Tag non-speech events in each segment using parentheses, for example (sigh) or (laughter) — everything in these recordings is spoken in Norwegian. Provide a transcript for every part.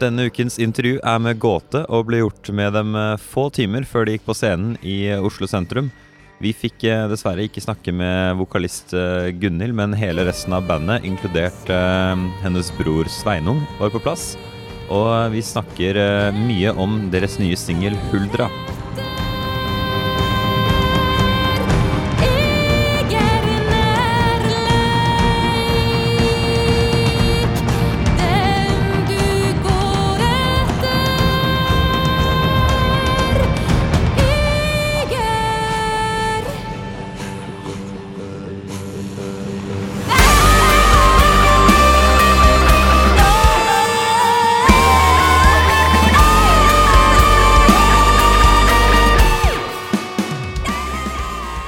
Denne ukens intervju er med Gåte og ble gjort med dem eh, få timer før de gikk på scenen i eh, Oslo sentrum. Vi fikk eh, dessverre ikke snakke med vokalist Gunhild, men hele resten av bandet, inkludert hennes bror Sveinung, var på plass. Og vi snakker mye om deres nye singel 'Huldra'.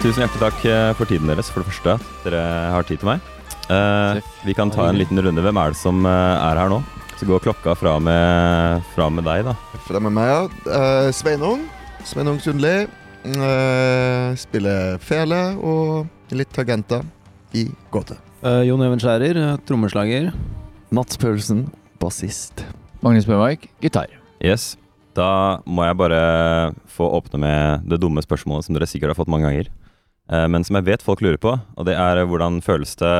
Tusen hjertelig takk eh, for tiden deres, for det første. at Dere har tid til meg. Uh, vi kan ta en liten runde. Hvem er det som eh, er her nå? Så går klokka fra med, fra med deg, da. Fra med meg, ja. Uh, Sveinung. Sveinung Sundli. Uh, spiller fele og litt tagenter i gåte. Eh, Jon Even Skjærer, trommeslager. Mats Paulsen, bassist. Magnus Bøhmark, gitar. Yes. Da må jeg bare få åpne med det dumme spørsmålet som dere sikkert har fått mange ganger. Eh, Men som jeg vet folk lurer på, og det er hvordan føles det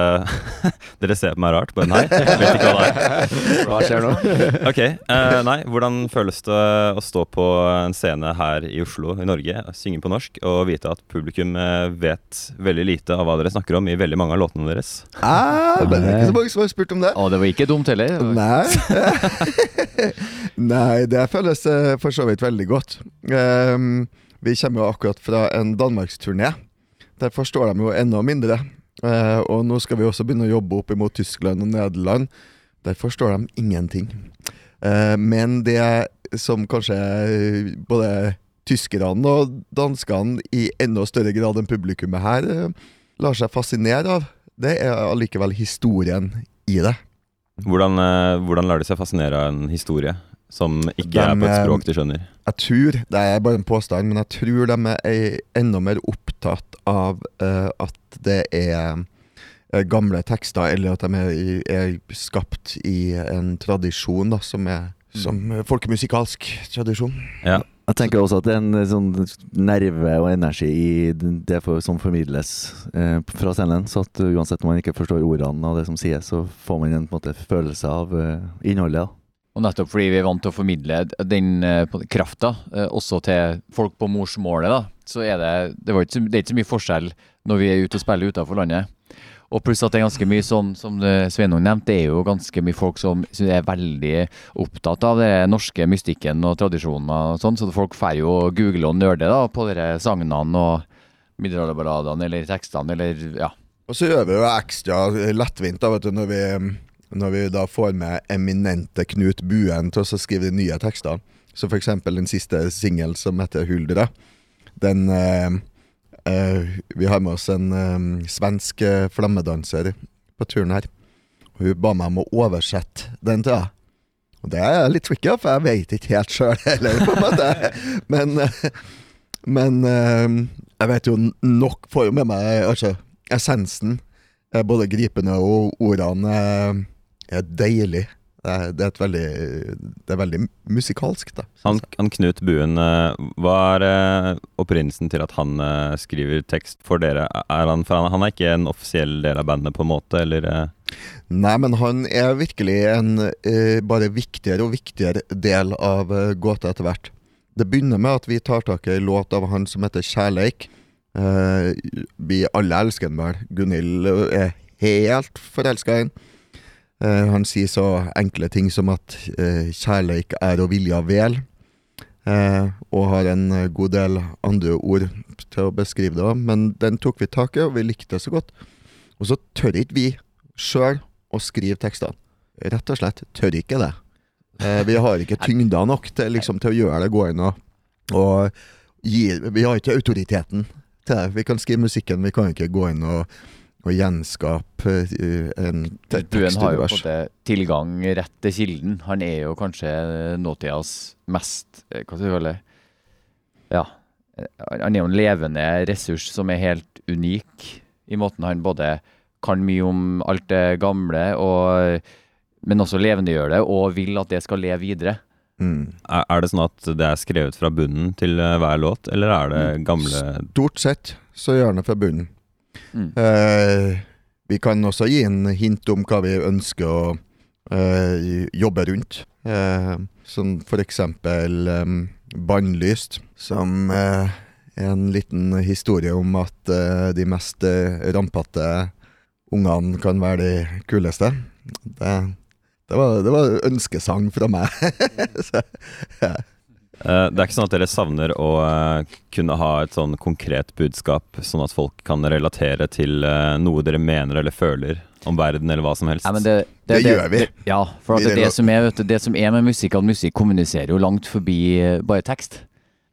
(laughs) Dere ser på meg rart, bare nei. Jeg vet ikke hva det er. (laughs) Hva skjer nå? (laughs) Ok, eh, nei, hvordan føles det å stå på en scene her i Oslo, i Norge, synge på norsk, og vite at publikum eh, vet veldig lite av hva dere snakker om i veldig mange av låtene deres? Ah, men det er ikke så mange som har spurt om det. Å, det var ikke dumt heller. Nei. Nei, det føles eh, for så vidt veldig godt. Um, vi kommer jo akkurat fra en danmarksturné. Der forstår de jo enda mindre. Eh, og nå skal vi også begynne å jobbe opp imot Tyskland og Nederland. Der forstår de ingenting. Eh, men det som kanskje både tyskerne og danskene i enda større grad enn publikummet her eh, lar seg fascinere av, det er allikevel historien i det. Hvordan, hvordan lar de seg fascinere av en historie som ikke er på et eh, språk de skjønner? Jeg tror, det er bare en påstand, men jeg tror de er enda mer opptatt av uh, at det er eh, gamle tekster, eller at de er, er skapt i en tradisjon da, som er som folkemusikalsk tradisjon. Ja. Jeg tenker også at det er en sånn nerve og energi i det for, som formidles eh, fra scenen. Så at uansett om man ikke forstår ordene og det som sies, så får man en, på en måte, følelse av eh, innholdet. Da. Og nettopp fordi vi er vant til å formidle den eh, krafta eh, også til folk på morsmålet, da, så er det det, var ikke, det er ikke så mye forskjell når vi er ute og spiller utenfor landet. Og pluss at det er ganske mye sånn, som eh, Sveinung nevnte, det er jo ganske mye folk som, som er veldig opptatt av den norske mystikken og tradisjoner og sånn, så folk får jo google og nerde da, på de sagnene og middelalderballadene eller tekstene eller ja. Og så gjør vi jo ekstra lettvint da, vet du, når vi, når vi da får med eminente Knut Buen til å skrive de nye tekster. Så eksempel den siste singelen som heter 'Huldra', Den eh, eh, Vi har med oss en eh, svensk eh, flammedanser på turen her. Og hun ba meg om å oversette den til henne. Og det er litt tricky, for jeg vet ikke helt sjøl (laughs) heller, på en måte. Men, eh, men eh, jeg vet jo nok, får jo med meg altså, essensen. både gripende og ordene er deilig. Det er, det er et veldig Det er veldig musikalsk, da. Han, han Knut Buen, eh, hva er eh, opprinnelsen til at han eh, skriver tekst for dere? Er han, for han, han er ikke en offisiell del av bandet, på en måte, eller? Nei, men han er virkelig en bare viktigere og viktigere del av gåta etter hvert. Det begynner med at vi tar tak i en låt av han som heter Kjærleik. Vi alle elsker den vel. Gunhild er helt forelska i den. Eh, han sier så enkle ting som at eh, kjærleik er å vilja vel. Eh, og har en god del andre ord til å beskrive det. også. Men den tok vi tak i, og vi likte det så godt. Og så tør ikke vi sjøl å skrive tekstene. Rett og slett tør ikke det. Vi har ikke tyngda nok til, liksom, til å gjøre det gående. Og gi, vi har ikke autoriteten til det. Vi kan skrive musikken, vi kan ikke gå inn og, og gjenskape eh, en te- Duen har jo på en tilgang rett til kilden. Han er jo kanskje nåtidas mest eh, Hva skal vi kalle det? Ja. Han er jo en levende ressurs som er helt unik i måten han både kan mye om alt det gamle og men også levendegjør det, og vil at det skal leve videre. Mm. Er, det sånn at det er skrevet fra bunnen til eh, hver låt, eller er det Mm. gamle Stort sett så gjør det fra bunnen. Mm. Eh, vi kan også gi en hint om hva vi ønsker å eh, jobbe rundt. Eh, som eksempel eh, Bannlyst, som eh, en liten historie om at eh, de mest eh, rampete ungene kan være de kuleste. Det, det, var, det var ønskesang fra meg. (laughs) Så, ja. Eh, Det er ikke sånn at dere savner å eh, kunne ha et sånn konkret budskap, sånn at folk kan relatere til eh, noe dere mener eller føler om verden, eller hva som helst? Nei, men det, Det gjør vi. ja, for det, det, som er, vet du, det som er med musikk, at musikk kommuniserer jo langt forbi bare tekst.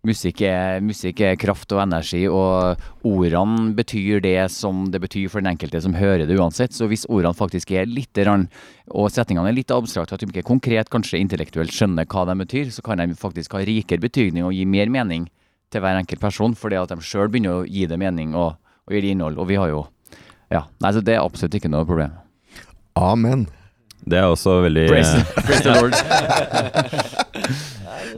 Musikk er, musikk er kraft og energi, og ordene betyr det som det betyr for den enkelte som hører det uansett. Så hvis ordene faktisk er litt, rann, og setningene er litt abstrakte, at de ikke konkret, kanskje intellektuelt skjønner hva de betyr, så kan de faktisk ha rikere betydning og gi mer mening til hver enkelt person, fordi at de sjøl begynner å gi det mening og, og gi det innhold. Og vi har jo Ja. Nei, så det er absolutt ikke noe problem. Amen. Det er også veldig Praise, praise the Lord. (laughs)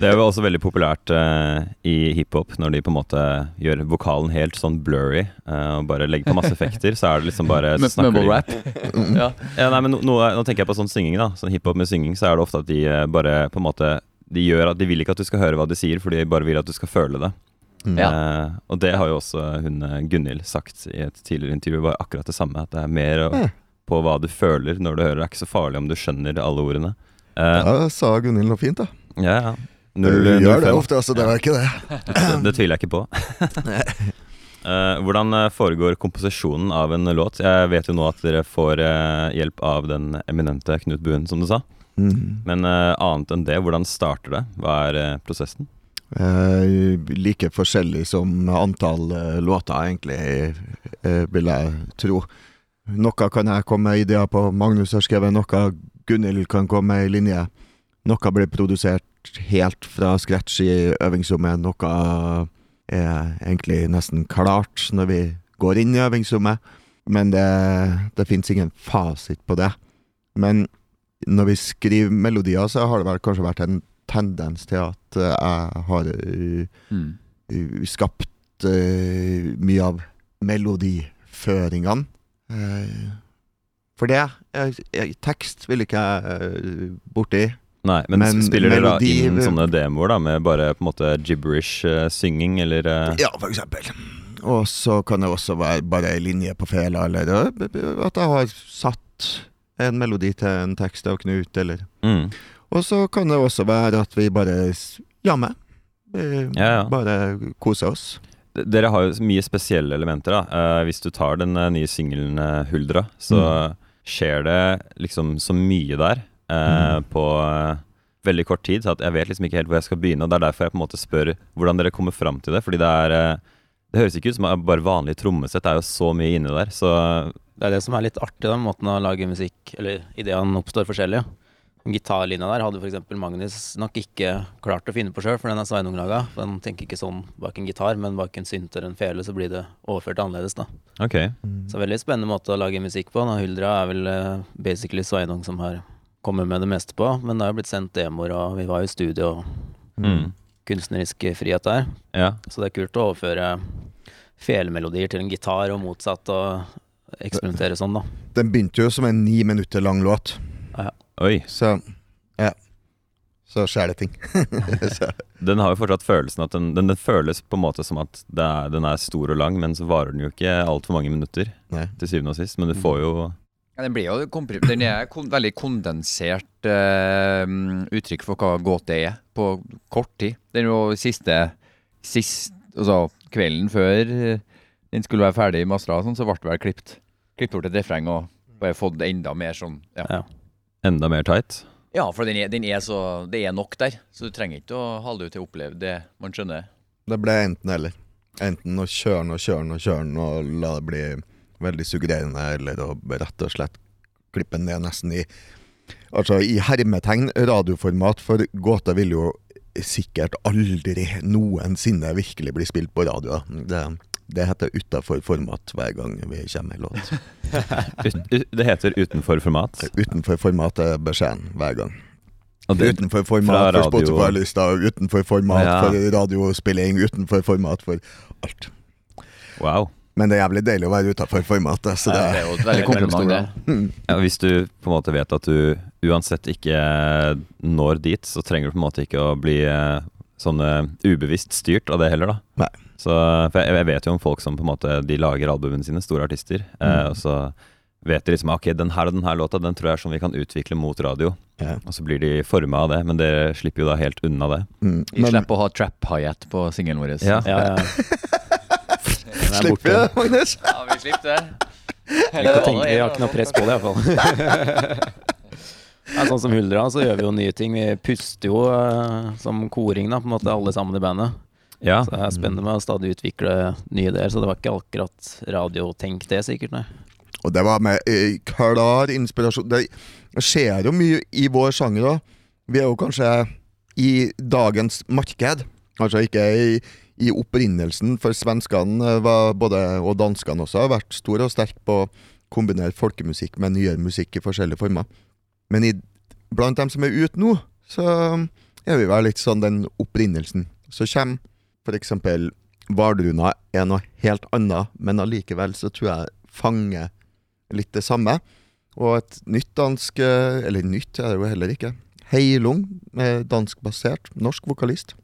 Det er jo også veldig populært uh, i hiphop når de på en måte gjør vokalen helt sånn blurry uh, og bare legger på masse effekter, så er det liksom bare Mumble rap. (laughs) ja. Ja, nei, men no, no, nå tenker jeg på sånn synging, da. Sånn hiphop med synging, så er det ofte at de uh, bare på en måte De gjør at de vil ikke at du skal høre hva de sier, for de bare vil at du skal føle det. Mm. Ja. Eh, og det har jo også hun eh, Gunhild sagt i et tidligere intervju, var akkurat det samme. At det er mer å, Ja. På hva du føler når du hører. Det er ikke så farlig om du skjønner alle ordene. Eh, Ja, sa Gunhild noe fint, da. ja, ja. Du gjør null det ofte, altså. Det var ikke det. Det, det tviler jeg ikke på. (laughs) (laughs) Eh, hvordan eh, foregår komposisjonen av en låt? Jeg vet jo nå at dere får eh, hjelp av den eminente Knut Buen, som du sa. Mm. Men eh, annet enn det, hvordan starter det? Hva er eh, prosessen? Eh, like forskjellig som antall eh, låter, egentlig, eh, vil jeg tro. Noe kan jeg komme med ideer på. Magnus har skrevet noe. Gunhild kan komme med ei linje. Noe blir produsert helt fra scratch i øvingsrommet. Noe er egentlig nesten klart når vi går inn i øvingsrommet. Men det, det fins ingen fasit på det. Men når vi skriver melodier, så har det vel kanskje vært en tendens til at eh, jeg har eh, Mm. uh, skapt uh, mye av melodiføringene. Uh, for det eh, eh, Tekst vil ikke jeg uh, borti. Nei, men, Men spiller dere da inn sånne demoer da, med bare på en måte gibberish eh, eller eh, Ja, for eksempel. Og så kan det også være bare ei linje på fela, eller at jeg har satt en melodi til en tekst av Knut, eller mm. Og så kan det også være at vi bare jammer. Ja, ja. Bare koser oss. Dere har jo mye spesielle elementer. da Eh, Hvis du tar den eh, nye singelen eh, 'Huldra', så skjer det liksom så mye der Mm. på veldig kort tid. Så jeg vet liksom ikke helt hvor jeg skal begynne. Og Det er derfor jeg på en måte spør hvordan dere kommer fram til det. Fordi det er Det høres ikke ut som bare vanlig trommesett. Det er jo så mye inni der. Så Det er det som er litt artig, da, måten å lage musikk Eller ideene oppstår forskjellig. Gitarlinja der hadde f.eks. Magnus nok ikke klart å finne på sjøl, for den er Sveinung-laga. Den tenker ikke sånn bak en gitar, men bak en synt eller en fele, så blir det overført annerledes, da. ok. Så veldig spennende måte å lage musikk på. Da. Huldra er vel eh, basically Sveinung som har kommet med det meste på, men det har jo blitt sendt demoer, og vi var jo i studio, og Mm. kunstnerisk frihet der. Ja. Så det er kult å overføre felemelodier til en gitar, og motsatt, og eksperimentere sånn, da. Den begynte jo som en ni minutter lang låt, Oi. så ja. Så skjer det ting. (laughs) så, Den har jo fortsatt følelsen at den, den, den føles på en måte som at det er, den er stor og lang, men så varer den jo ikke altfor mange minutter nei. til syvende og sist. Men du får jo Ja, den, blir jo den er kon veldig kondensert uh, uttrykk for hva gåte er, på kort tid. Den var jo siste, sist, altså kvelden før eh, den skulle være ferdig mastra, sånn, så ble det vel klippet klippet bort et refreng og bare fått enda mer sånn ja. Ja. Enda mer tight. ja, for den er, den er så Det er nok der, så du trenger ikke å holde ut til å oppleve det man skjønner. Det ble enten eller. Enten å kjøre den og kjøre den og kjøre den og la det bli veldig suggererende, eller å rett og slett klippe den ned nesten i Altså i hermetegn radioformat, for gåta vil jo sikkert aldri noensinne virkelig bli spilt på radio. Det, Det heter utafor format hver gang vi kommer med låt. (laughs) Det heter utenfor format. Utenfor format er beskjeden hver gang. Og det, utenfor format for Spotify-lista, utenfor format Ja. for radiospilling, utenfor format for alt. wow. Men det er jævlig deilig å være utafor formatet, så det Det er jo et veldig kompliment, det. Ja, hvis du på en måte vet at du uansett ikke når dit, så trenger du på en måte ikke å bli eh, sånn eh, ubevisst styrt av det heller, da. Nei. Så, for jeg, jeg vet jo om folk som på en måte De lager albumene sine, store artister, eh, Mm. og så vet de liksom Ok, den her og den her låta, den tror jeg er sånn vi kan utvikle mot radio. Yeah. Og så blir de forma av det, men dere slipper jo da helt unna det. Mm. Vi Men slipper å ha trap hi-hat på singelen vår. Ja. Ja, ja. (laughs) Er slipper vi det, Magnus? Ja, vi slipper det. Vi har ikke noe press på det, iallfall. (laughs) Ja, sånn som Huldra, så gjør vi jo nye ting. Vi puster jo uh, som koring, da, på en måte, alle sammen i bandet. Ja, Så det er spennende med å stadig utvikle nye ideer. Så det var ikke akkurat radiotenk, det sikkert, nei. Og det var med eh, klar inspirasjon. Det skjer jo mye i vår sjanger òg. Vi er jo kanskje i dagens marked. Altså ikke i, i opprinnelsen, for svenskene eh, var både, og danskene også har vært store og sterke på å kombinere folkemusikk med nyere musikk i forskjellige former. Men i, blant dem som er ute nå, så er vi vel litt sånn den opprinnelsen. Så kommer for eksempel Vardruna er noe helt annet, men allikevel så tror jeg fanger litt det samme. Og et nytt dansk eh, Eller nytt er det jo heller ikke. Heilung, danskbasert, norsk vokalist.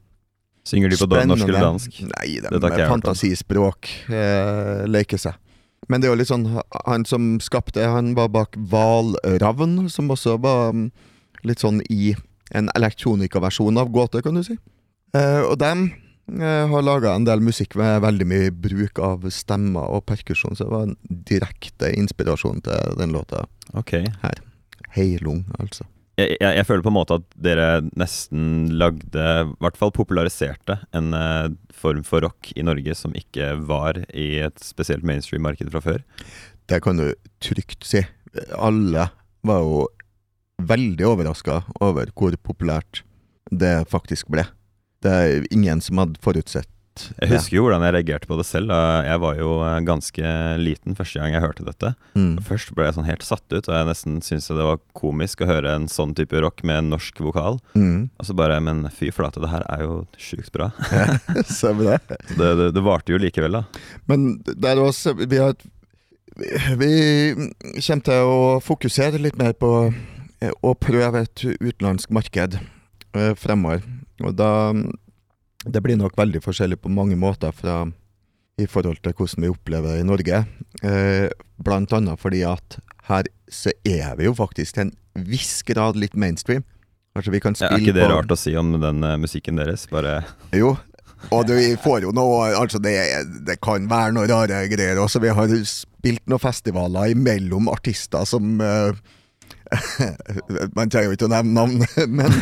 Synger de på Spennende. norsk eller dansk? Nei, de Det er med fantasispråk eh, leker seg. Men det er jo litt sånn Han som skapte Han var bak Hvalravn, som også var mm, litt sånn i en elektronikaversjon av gåte, kan du si. Eh, og dem eh, har laga en del musikk med veldig mye bruk av stemmer og perkusjon, så det var en direkte inspirasjon til den låta. Ok. Heilung, altså. jeg, jeg, jeg føler på en måte at dere nesten lagde, i hvert fall populariserte, en uh, form for rock i Norge som ikke var i et spesielt mainstream-marked fra før. Det kan du trygt si. Alle var jo veldig overraska over hvor populært det faktisk ble. Det er ingen som hadde forutsett Jeg husker jo hvordan jeg reagerte på det selv. Jeg var jo eh, ganske liten første gang jeg hørte dette. Mm. Først ble jeg sånn helt satt ut, og jeg nesten syntes det var komisk å høre en sånn type rock med en norsk vokal. Mm. Og så bare Men fy flate, det her er jo sjukt bra. (laughs) Ja, så det? Det, det, det varte jo likevel, da. Men der også Vi har Vi kommer til å fokusere litt mer på å prøve et utenlandsk marked fremover. Og da Det blir nok veldig forskjellig på mange måter fra i forhold til hvordan vi opplever det i Norge. Eh, blant annet fordi at her så er vi jo faktisk til en viss grad litt mainstream. Altså vi kan Ja, er ikke det rart å si om den uh, musikken deres? Bare Jo. Og du, vi får jo noe Altså, det, det kan være noe rare greier også. Vi har spilt noen festivaler imellom artister som eh, (laughs) Man trenger jo ikke å nevne navn, (laughs) men,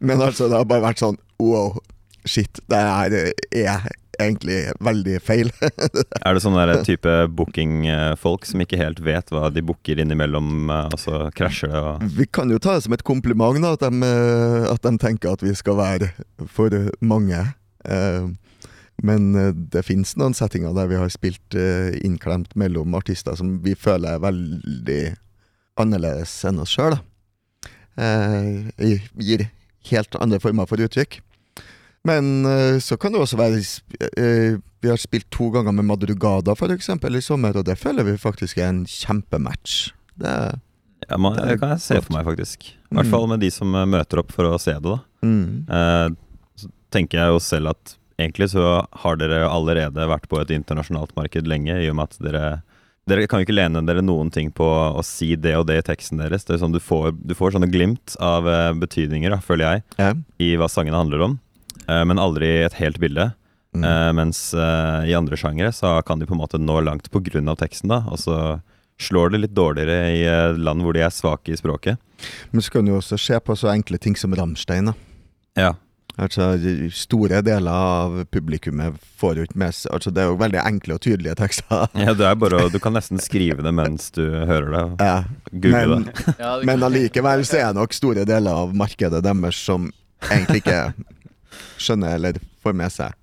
men altså, det har bare vært sånn Wow, shit. Det her er egentlig veldig feil. (laughs) Er det sånn der type booking-folk som ikke helt vet hva de booker innimellom, eh, og så krasjer det Vi kan jo ta det som et kompliment, da, at de, eh, at de tenker at vi skal være for mange. Eh, Men eh, det fins noen settinger der vi har spilt eh, innklemt mellom artister som vi føler er veldig annerledes enn oss sjøl. Gir helt andre former for uttrykk. Men eh, så kan det også være eh, Vi har spilt to ganger med Madrugada for eksempel i sommer, og det føler vi faktisk er en kjempematch. Det ja, man, Det kan jeg se godt. for meg, faktisk. I hvert Mm. fall med de som eh, møter opp for å se det, da. mm. Eh, så tenker jeg jo selv at egentlig så har dere allerede vært på et internasjonalt marked lenge, i og med at dere dere kan jo ikke lene dere noen ting på å si det og det i teksten deres. Det er sånn Du får, du får sånne glimt av eh, betydninger, da, føler jeg, Ja. i hva sangene handler om, eh, men aldri et helt bilde. Mm. Eh, mens i andre sjangere så kan de på en måte nå langt på grunn av teksten, da. Og så slår det litt dårligere i land hvor de er svake i språket. Men så kan du også se på så enkle ting som Ramstein. Ja. Altså, Store deler av publikummet får jo ikke med seg altså, Det er jo veldig enkle og tydelige tekster. ja det er bare Du kan nesten (laughs) skrive det mens du hører det. Ja. Google Men, det. (laughs) Men allikevel så er nok store deler av markedet deres som egentlig ikke skjønner eller får med seg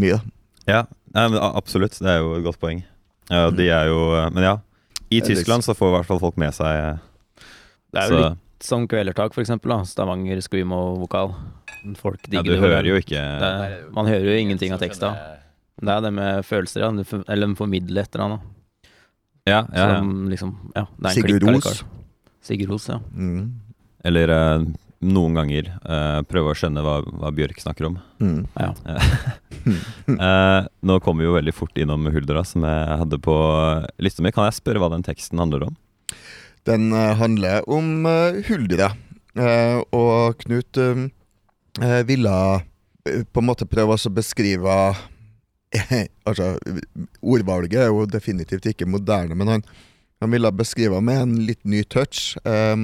mye. Ja, men absolutt. Det er jo et godt poeng. Ja, de er jo Men ja. I litt- Tyskland så får i hvert fall folk med seg Det er jo så, litt som Kvelertak, for eksempel. Da. Stavanger, screamo-vokal. Folk Ja, du det. hører jo ikke Det er, man hører jo ingenting av teksta. Det er det med følelser, ja. Eller de formidler et eller annet. Ja, ja, ja. Som liksom Ja, det er en Sigurd Os. Sigurd Os, ja. Mm. Eller eh, noen ganger eh, prøve å skjønne hva, hva Bjørk snakker om. Mm. ja. (laughs) Eh, nå kommer vi jo veldig fort innom Huldra, som jeg hadde på lista mi. Kan jeg spørre hva den teksten handler om? Den eh, handler om uh, Huldra. Eh, og Knut eh, eh, ville eh, på en måte prøve å beskrive (laughs) Altså, ordvalget er jo definitivt ikke moderne, men han, han ville beskrive med en litt ny touch. Eh,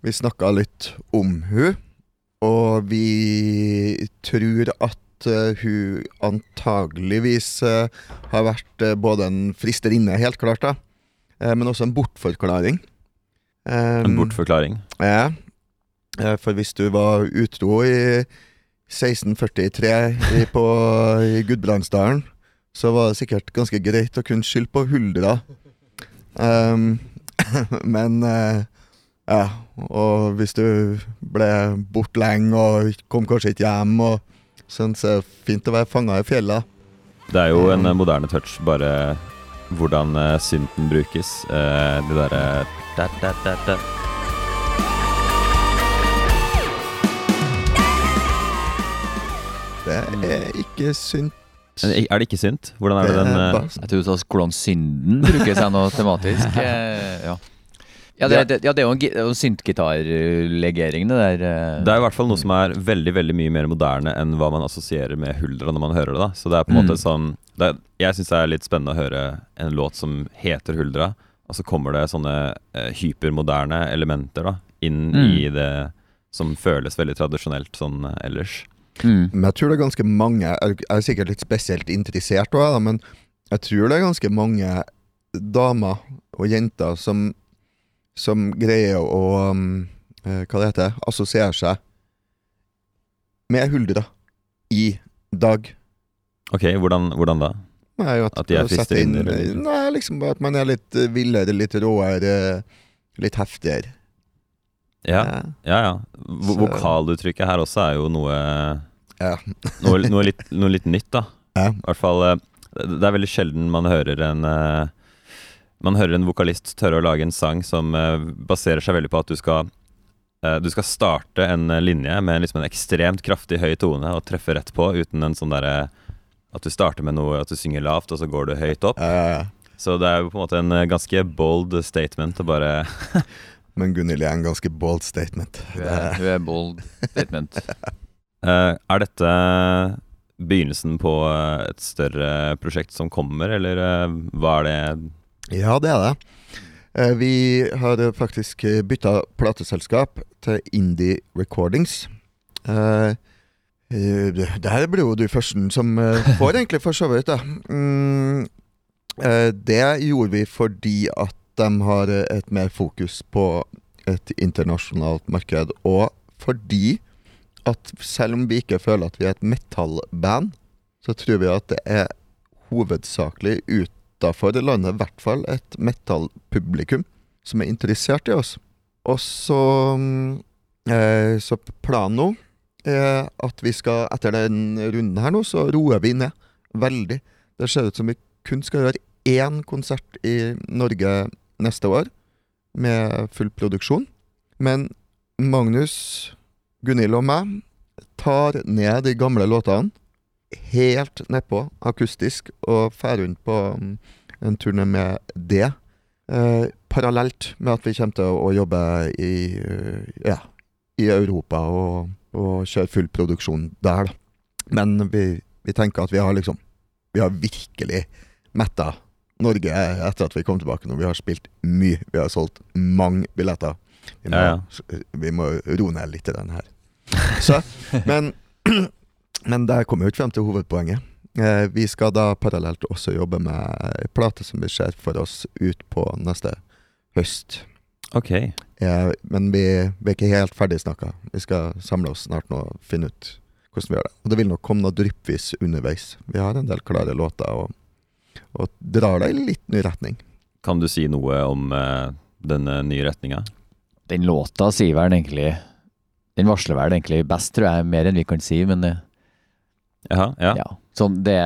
vi snakka litt om hun, og vi tror at eh, hun antageligvis eh, har vært eh, både en fristerinne, helt klart, da. Eh, men også en bortforklaring. En Um, bortforklaring. Ja. Eh, For hvis du var utro i 1643 i, på, i Gudbrandsdalen, så var det sikkert ganske greit å kunne skylde på huldra. Um, (laughs) men uh, ja, og hvis du ble borte lenge og kom kanskje ikke hjem, og sånn, så er det fint å være fanga i fjellet. Det er jo en eh, moderne touch, bare hvordan uh, synten brukes. Uh, det derre. Det er ikke sunt. Eh, Er det ikke synt? Hvordan er det den uh, Jeg tror du sa hvordan synden bruker seg noe tematisk. (laughs) Ja. Ja, det, det, ja, det er jo en, er syntgitarlegering, det der. eh. Det er i hvert fall noe som er veldig veldig mye mer moderne enn hva man assosierer med Huldra når man hører det. da Så det er på en Mm. måte sånn det er, Jeg syns det er litt spennende å høre en låt som heter Huldra, og så kommer det sånne eh, hypermoderne elementer da inn Mm. i det som føles veldig tradisjonelt sånn eh, ellers. Mm. Men jeg tror det er ganske mange Jeg jeg er sikkert litt spesielt interessert også, da, men jeg tror det er ganske mange damer og jenter som, som greier å um, eh, Hva det heter Assosiere seg med Huldra i dag. Ok, hvordan, hvordan da? Nei, At de er å inn, inn-? Nei, liksom at man er litt eh, villere, litt råere, litt heftigere. Ja, ja. ja. Så- Vokaluttrykket her også er jo noe Ja. (laughs) noe, noe, litt, noe litt nytt, da. Ja. I hvert fall eh, Det er veldig sjelden man hører en Man hører en vokalist tørre å lage en sang som eh, baserer seg veldig på at du skal eh, Du skal starte en eh, linje med liksom en ekstremt kraftig høy tone og treffe rett på uten en sånn derre At du starter med noe At du synger lavt, og så går du høyt opp. Ja, ja, ja. Så det er jo på en måte en ganske bold statement å bare (laughs) Men Gunhild er en ganske bold statement. Hun er, hun er bold statement. (laughs) Eh, Er dette begynnelsen på et større prosjekt som kommer, eller hva er det Ja, det er det. Eh, Vi har faktisk eh, bytta plateselskap til Indie Recordings. Eh, det her blir jo du førsten som (laughs) får, egentlig, for så vidt. Mm, det gjorde vi fordi at de har et mer fokus på et internasjonalt marked, og fordi at selv om vi ikke føler at vi er et metallband, så tror vi at det er hovedsakelig utafor landet, i hvert fall et metallpublikum som er interessert i oss. Og så mm, eh, Så planen nå er at vi skal, etter den runden her nå, så roer vi ned veldig. Det ser ut som vi kun skal gjøre én konsert i Norge neste år, med full produksjon. Men Magnus, Gunhild og meg tar ned de gamle låtene helt nedpå, akustisk, og drar rundt på mm, en turné med det. Eh, parallelt med at vi kommer til å, å jobbe i, eh, ja, i Europa og, og kjøre full produksjon der. Men vi, vi tenker at vi har liksom Vi har virkelig metta Norge etter at vi kom tilbake nå. Vi har spilt mye. Vi har solgt mange billetter. Vi må, Ja, Vi må roe ned litt i den her. Så, men, (clears throat) men der kommer vi ikke frem til hovedpoenget. Eh, vi skal da parallelt også jobbe med ei plate som vi ser for oss ut på neste høst. Ok. Eh, men vi, vi er ikke helt ferdig snakka. Vi skal samle oss snart nå og finne ut hvordan vi gjør det. Og det vil nok komme noe dryppvis underveis. Vi har en del klare låter og, og drar det i litt ny retning. Kan du si noe om eh, denne nye retninga? Den låta sier vel egentlig Den varsler vel egentlig best, tror jeg, mer enn vi kan si, men det, Jaha, ja. ja. Sånn, det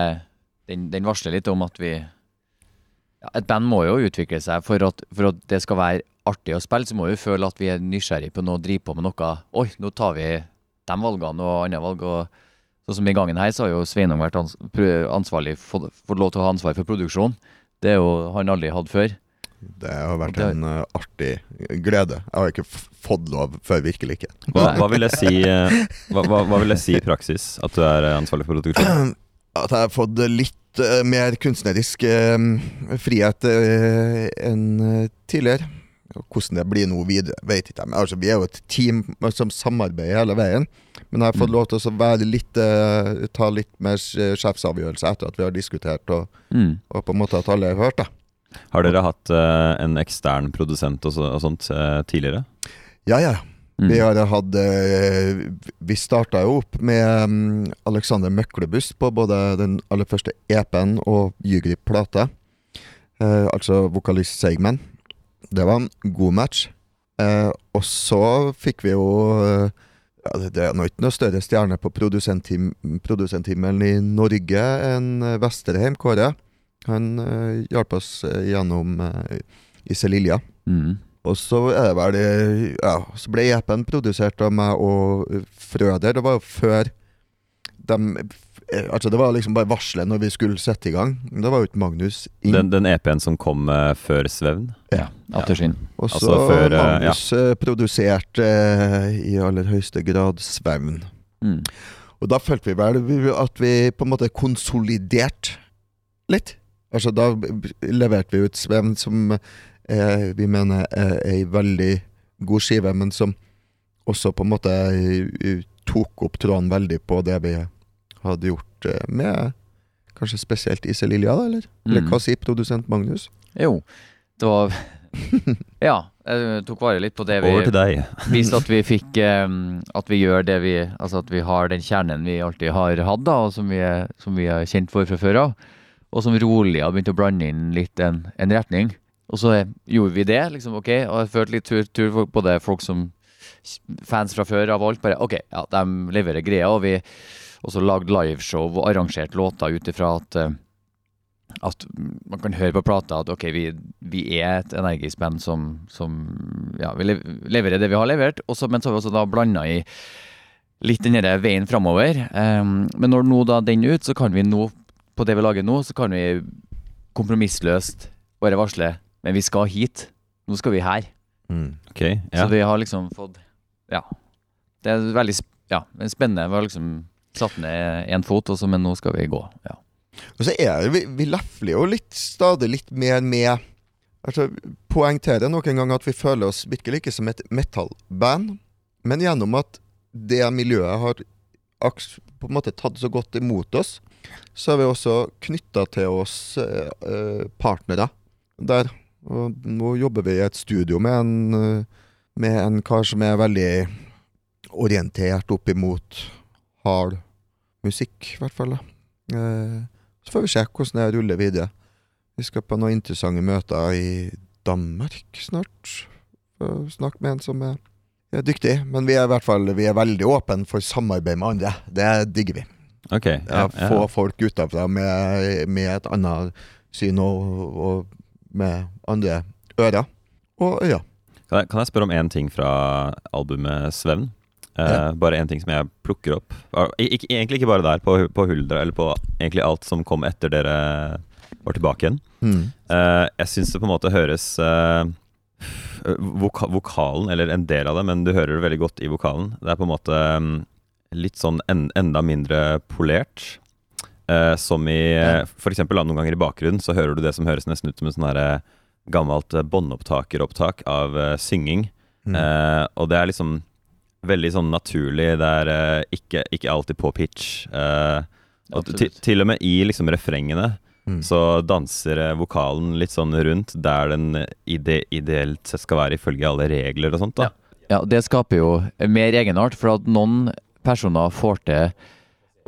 den, den varsler litt om at vi ja, Et band må jo utvikle seg for at, for at det skal være artig å spille, så må vi føle at vi er nysgjerrige på noe, drive på med noe. Oi, nå tar vi de valgene og andre valg. og Sånn som I gangen her så har jo Sveinung vært ansvarlig, fått, lov til å ha ansvar for produksjon. Det jo han aldri hatt før. Det har vært Det- en uh, artig glede. Jeg har ikke fått lov før, virkelig ikke. Hva, hva, vil si, uh, hva, hva, vil jeg si i praksis? At du er eh, ansvarlig for produksjon? (clears throat) At jeg har fått litt uh, mer kunstnerisk frihet enn tidligere. Hvordan det blir nå videre, vet ikke jeg. Altså, vi er jo et team som samarbeider hele veien. Men jeg har fått Mm. lov til å litt, ta litt mer sjefsavgjørelse etter at vi har diskutert, og, Mm. og på en måte at alle har hørt. da. Har dere hatt uh, en ekstern produsent og, så, og sånt uh, tidligere? Ja, ja. Mm. Vi har hatt uh, Vi starta jo opp med um, Alexander Møklebuss på både den aller første EP-en og Jugri plate. Eh, altså vokalist Seigman. Det var en god match. Og så fikk vi jo ja, det, det er nå ikke noe større stjerne på produsenthimmelen i Norge enn Vesterheim, Kåre. Han uh, hjalp oss eh, gjennom I Iselilja. Mm. Og så er det vel eh, Ja, så ble EP-en produsert av meg og eh, Frøder. Det var jo før dem eh, Altså, det var liksom bare varselet når vi skulle sette i gang. Det var jo ikke Magnus inn. Den, den EP-en som kom uh, før Svevn? Ja. Atterskinn. og så altså før, uh, Magnus eh, produserte eh, i aller høyeste grad Svevn. Mm. Og da følte vi vel at vi på en måte konsoliderte litt. Altså da leverte vi ut Svevn som eh, vi mener er ei veldig god skive, men som også på en måte eh, tok opp tråden veldig på det vi hadde gjort eh, med kanskje spesielt Iselilja, da, eller? Eller Mm. hva sier produsent Magnus? Jo, det var (laughs) Ja, jeg tok vare litt på det vi Over til deg. (laughs) Viste at vi fikk um, At vi gjør det vi Altså at vi har den kjernen vi alltid har hatt, da, og som vi, er, som vi er kjent for fra før av. Og som rolig har begynt å blande inn litt en, en retning. Og så gjorde vi det, liksom, ok. Og jeg følte litt tur, tur både folk som fans fra før av alt. Bare ok, ja, de leverer greia, og vi også lagde liveshow og arrangerte låter ut ifra at eh, at man kan høre på plata at ok, vi, vi er et energisk band som, som ja, vi leverer det vi har levert, også, men så har vi også da blanda i litt den veien framover. Um, men når nå da den ut, så kan vi nå, på det vi lager nå, så kan vi kompromissløst bare varsle Men vi skal hit. Nå skal vi her. Ok, ja. Så vi har liksom fått Ja. Det er veldig ja, er spennende. Vi har liksom satt ned én fot, også, men nå skal vi gå. Ja. Og så er det, vi, vi lefler jo litt, stadig litt mer med Altså, Poengterer nok en gang at vi føler oss virkelig ikke som et metallband, men gjennom at det miljøet har på en måte tatt så godt imot oss, så har vi også knytta til oss eh, eh, partnere der. Og nå jobber vi i et studio med en, eh, med en kar som er veldig orientert opp imot hard musikk, i hvert fall. Så får vi se hvordan det ruller videre. Vi skal på noen interessante møter i Danmark snart. Snakke med en som er, er dyktig. Men vi er i hvert fall vi er veldig åpne for samarbeid med andre. Det digger vi. Ok, Ja, ja. Få folk utafra med, med et annet syn og, og med andre ører og øyne. Kan jeg, kan jeg spørre om én ting fra albumet Svevn? Uh, Ja. Bare én ting som jeg plukker opp. Ik i- egentlig ikke bare der, på, på Huldra, eller på egentlig alt som kom etter dere var tilbake igjen. Mm. Uh, jeg syns det på en måte høres uh, voka Vokalen, eller en del av det, men du hører det veldig godt i vokalen. Det er på en måte mm, litt sånn en, enda mindre polert. Eh, som i Ja. ja. f.eks. noen ganger i bakgrunnen så hører du det som høres nesten ut som en sånn her, eh, gammelt eh, båndopptakeropptak av uh, synging. Mm. Eh, og det er liksom veldig sånn naturlig. Det er eh, ikke, ikke alltid på pitch. Og til, og med i liksom refrengene Mm. så danser vokalen litt sånn rundt der den ide ideelt sett skal være ifølge alle regler og sånt. da Ja, det skaper jo mer egenart, for at noen personer får til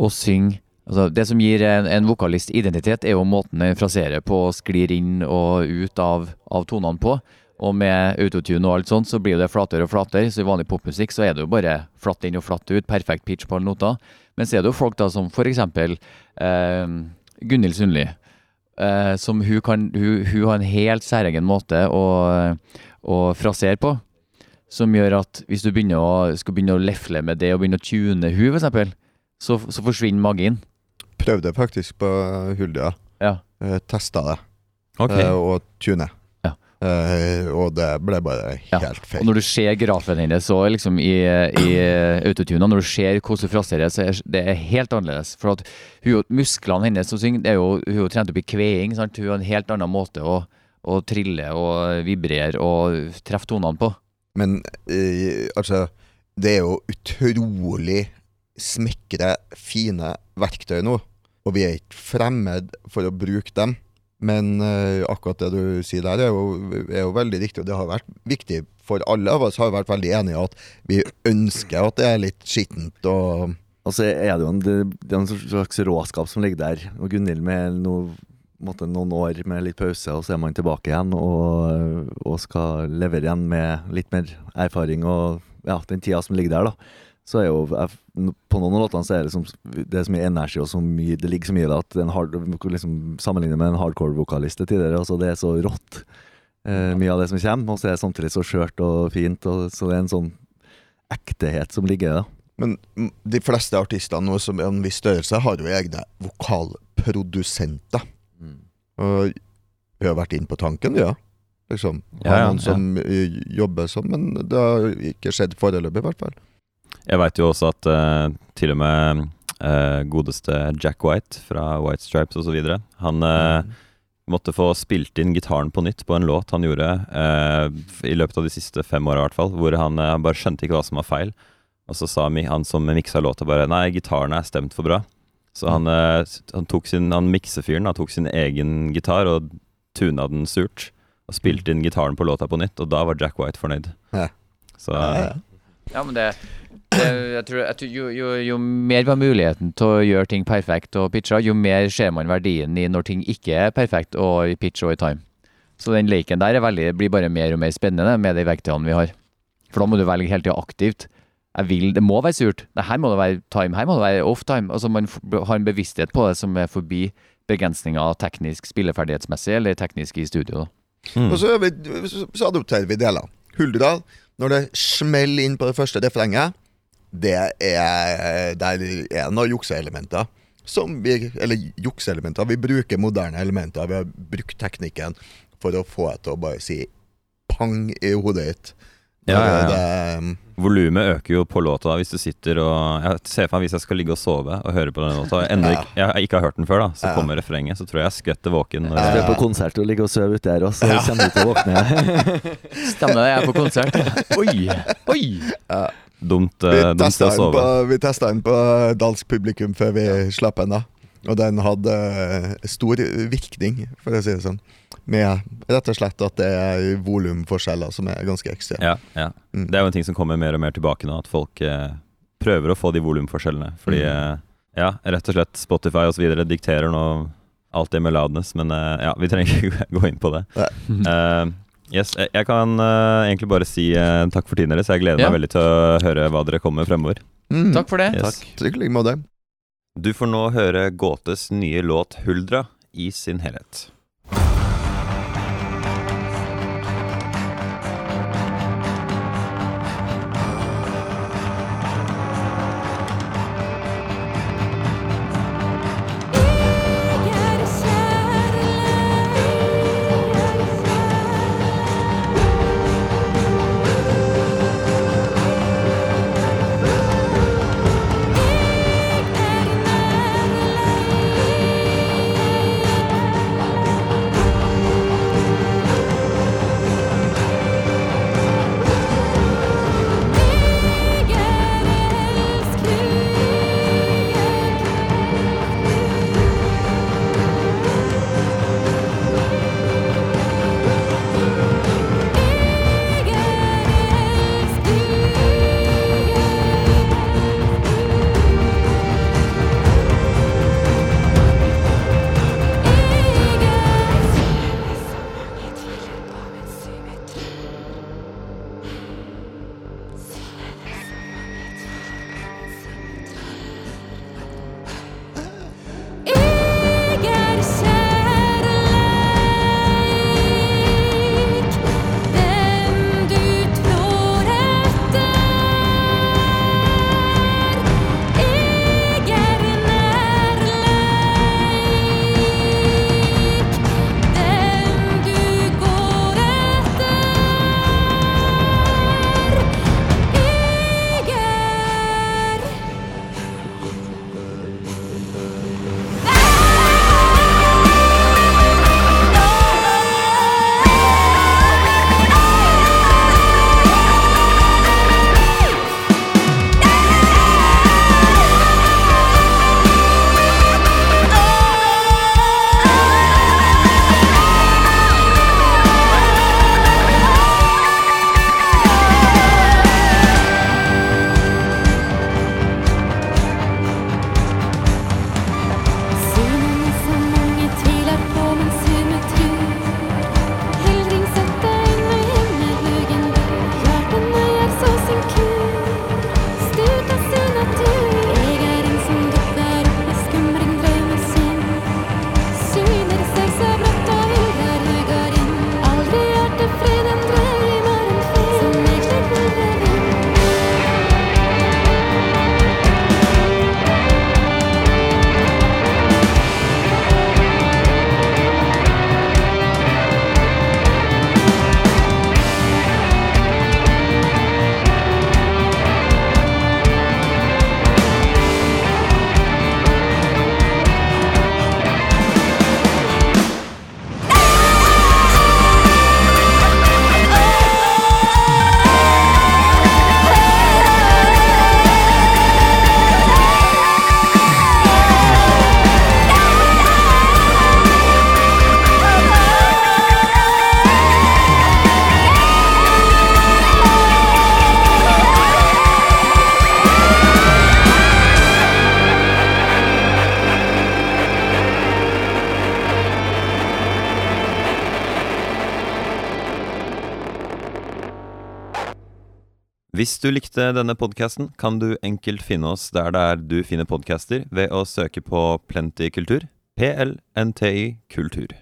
å synge altså Det som gir en, en vokalist identitet, er jo måten den fraserer på og sklir inn og ut av, av tonene på. Og med autotune og alt sånt, så blir det flatere og flatere. Så i vanlig popmusikk så er det jo bare flatt inn og flatt ut. Perfekt pitch på alle noter. Men så er det jo folk da som for eksempel eh, Gunhild Sundli. Eh, som hun kan hun, hun har en helt særegen måte å, å frasere på. Som gjør at hvis du begynner å, skal begynne å lefle med det og begynne å tune hun eksempel, så, så forsvinner magien. Prøvde faktisk på Huldia. Ja. Uh, Testa det, Okay. Uh, og tune. Ja. Uh, og det ble bare Ja, feil. Og når du ser grafen hennes så liksom i, i autotuna, når du ser hvordan hun fraserer, så er det er helt annerledes. For at hun, musklene hennes som synger, det er jo, hun er jo trent opp i kveing. Sant? Hun har en helt annen måte å, å trille og vibrere og treffe tonene på. Men eh, altså, det er jo utrolig smekre, fine verktøy nå. Og vi er ikke fremmed for å bruke dem. Men eh, akkurat det du sier der, er jo, er jo veldig riktig. Og det har vært viktig for alle av oss. Har vært veldig enige at vi ønsker at det er litt skittent og Og så er det jo en, det, er en slags råskap som ligger der. Og Gunhild med noe, måte noen år med litt pause, og så er man tilbake igjen og, og skal levere igjen med litt mer erfaring og ja, den tida som ligger der, da. Så er jo På noen av låtene så er det, som, det er så mye energi og så mye, det ligger så mye i det at en hard, liksom, sammenlignet med en hardcore-vokalist tidligere, altså det er så rått. Eh, mye av det som kommer, og så er det samtidig så skjørt og fint. Og, så det er en sånn ektehet som ligger i det. Men de fleste artister nå som er en viss størrelse, har jo egne vokalprodusenter. Mm. Og vi har vært inne på tanken, ja. Liksom. Ja, Har ja, noen som eh, jobber sånn, men det har ikke skjedd foreløpig, i hvert fall. Jeg veit jo også at uh, til og med uh, godeste Jack White fra White Stripes osv. Han eh, måtte få spilt inn gitaren på nytt på en låt han gjorde i løpet av de siste fem åra, i hvert fall. Hvor han bare skjønte ikke hva som var feil. Og så sa han som miksa låta, bare Nei, gitaren er stemt for bra. Så han, eh, han tok sin Han miksefyren tok sin egen gitar og tuna den surt. Og spilte inn gitaren på låta på nytt, og da var Jack White fornøyd. Ja. Så Ja, ja. Ja, men det, det jeg tror, jeg tror jo, jo, jo mer var muligheten til å gjøre ting perfekt og pitcha, jo mer ser man verdien i når ting ikke er perfekt og i pitch og i time. Så den leken der er veldig, blir bare mer og mer spennende med de verktøyene vi har. For da må du velge hele tida aktivt. Jeg vil, Det må være surt. Det her må det være time. Her må det være off time. Altså Man f- har en bevissthet på det som er forbi begrensninger teknisk spilleferdighetsmessig eller teknisk i studio. mm. Og så, vi, så, så adopterer vi deler. Huldra, når det smeller inn på det første refrenget, det er Der er noen jukseelementer. Som vi, eller jukseelementer. Vi bruker moderne elementer. Vi har brukt teknikken for å få deg til å bare si pang i hodet ditt. Ja, ja, ja. Volumet øker jo på låta hvis du sitter og Jeg ser for meg hvis jeg skal ligge og sove og høre på den låta, Enda Ja. ikke, jeg ikke har hørt den før, da, så Ja. kommer refrenget, så tror jeg jeg skvetter våken. Når jeg, er på konsert og ligger og sover ute her, og så kommer du til å våkne. (laughs) Stemmer det, jeg er på konsert. (laughs) Oi! Oi! dumt, vi uh, dumt å sove. på, vi testet den på dansk publikum før vi slapp den, da. Og den hadde eh, stor virkning, for å si det sånn. Med rett og slett at det er volumforskjeller som er ganske ekstreme. Ja, ja. Mm. Det er jo en ting som kommer mer og mer tilbake nå, at folk eh, prøver å få de volumforskjellene. Fordi, Mm. eh, ja, rett og slett Spotify osv. dikterer nå alt det med loudness, men eh, ja, vi trenger ikke gå inn på det. (laughs) Eh, yes, jeg, kan uh, egentlig bare si uh, takk for tiden deres. Jeg gleder Ja. meg veldig til å høre hva dere kommer med fremover. Mm. Takk for det. Yes. Takk. like måte. Du får nå høre Gåtes nye låt 'Huldra' i sin helhet. Hvis du likte denne podkasten, kan du enkelt finne oss der det er du finner podcaster, ved å søke på Plenty kultur. PLNTI kultur.